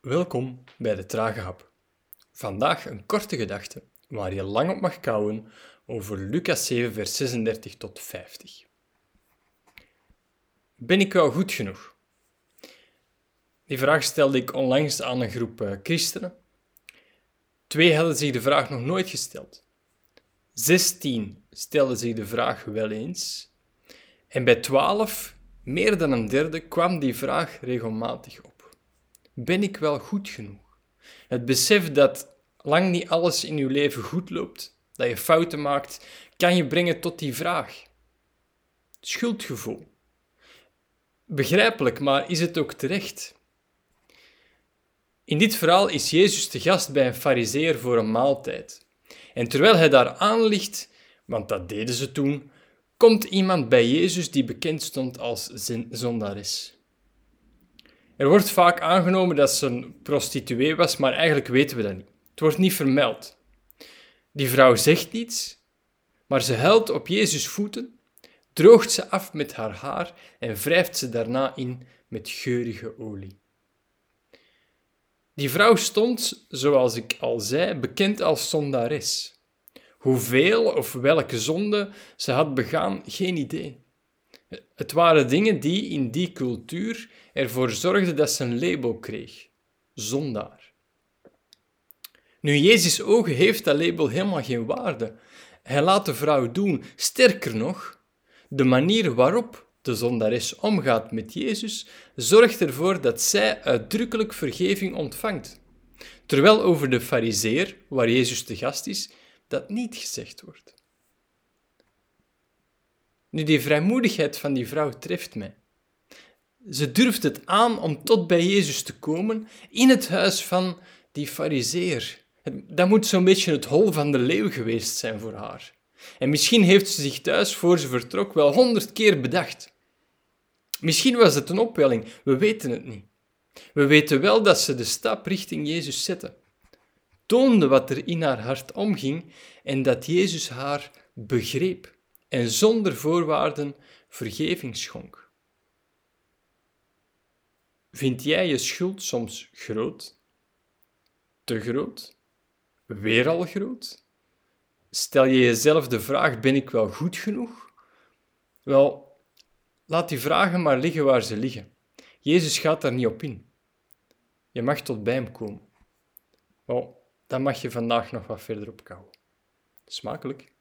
Welkom bij de Trage Hap. Vandaag een korte gedachte waar je lang op mag kouwen over Lucas 7, vers 36 tot 50. Ben ik wel goed genoeg? Die vraag stelde ik onlangs aan een groep eh, christenen. Twee hadden zich de vraag nog nooit gesteld. Zestien stelden zich de vraag wel eens. En bij twaalf, meer dan een derde, kwam die vraag regelmatig op. Ben ik wel goed genoeg? Het besef dat lang niet alles in uw leven goed loopt, dat je fouten maakt, kan je brengen tot die vraag. Schuldgevoel. Begrijpelijk, maar is het ook terecht? In dit verhaal is Jezus te gast bij een fariseer voor een maaltijd. En terwijl hij daar aan ligt, want dat deden ze toen, komt iemand bij Jezus die bekend stond als zondares. Er wordt vaak aangenomen dat ze een prostituee was, maar eigenlijk weten we dat niet. Het wordt niet vermeld. Die vrouw zegt iets, maar ze huilt op Jezus' voeten, droogt ze af met haar haar en wrijft ze daarna in met geurige olie. Die vrouw stond, zoals ik al zei, bekend als zondares. Hoeveel of welke zonde ze had begaan, geen idee. Het waren dingen die in die cultuur ervoor zorgden dat ze een label kreeg: zondaar. Nu, Jezus' ogen heeft dat label helemaal geen waarde. Hij laat de vrouw doen. Sterker nog, de manier waarop de zondares omgaat met Jezus zorgt ervoor dat zij uitdrukkelijk vergeving ontvangt. Terwijl over de fariseer, waar Jezus te gast is, dat niet gezegd wordt. Nu, die vrijmoedigheid van die vrouw treft mij. Ze durft het aan om tot bij Jezus te komen in het huis van die fariseer. Dat moet zo'n beetje het hol van de leeuw geweest zijn voor haar. En misschien heeft ze zich thuis voor ze vertrok wel honderd keer bedacht. Misschien was het een opwelling, we weten het niet. We weten wel dat ze de stap richting Jezus zette, toonde wat er in haar hart omging en dat Jezus haar begreep en zonder voorwaarden vergeving schonk. Vind jij je schuld soms groot? Te groot? Weer al groot? Stel je jezelf de vraag: ben ik wel goed genoeg? Wel, laat die vragen maar liggen waar ze liggen. Jezus gaat daar niet op in. Je mag tot bij hem komen. Wel, dan mag je vandaag nog wat verder opkouwen. Smakelijk.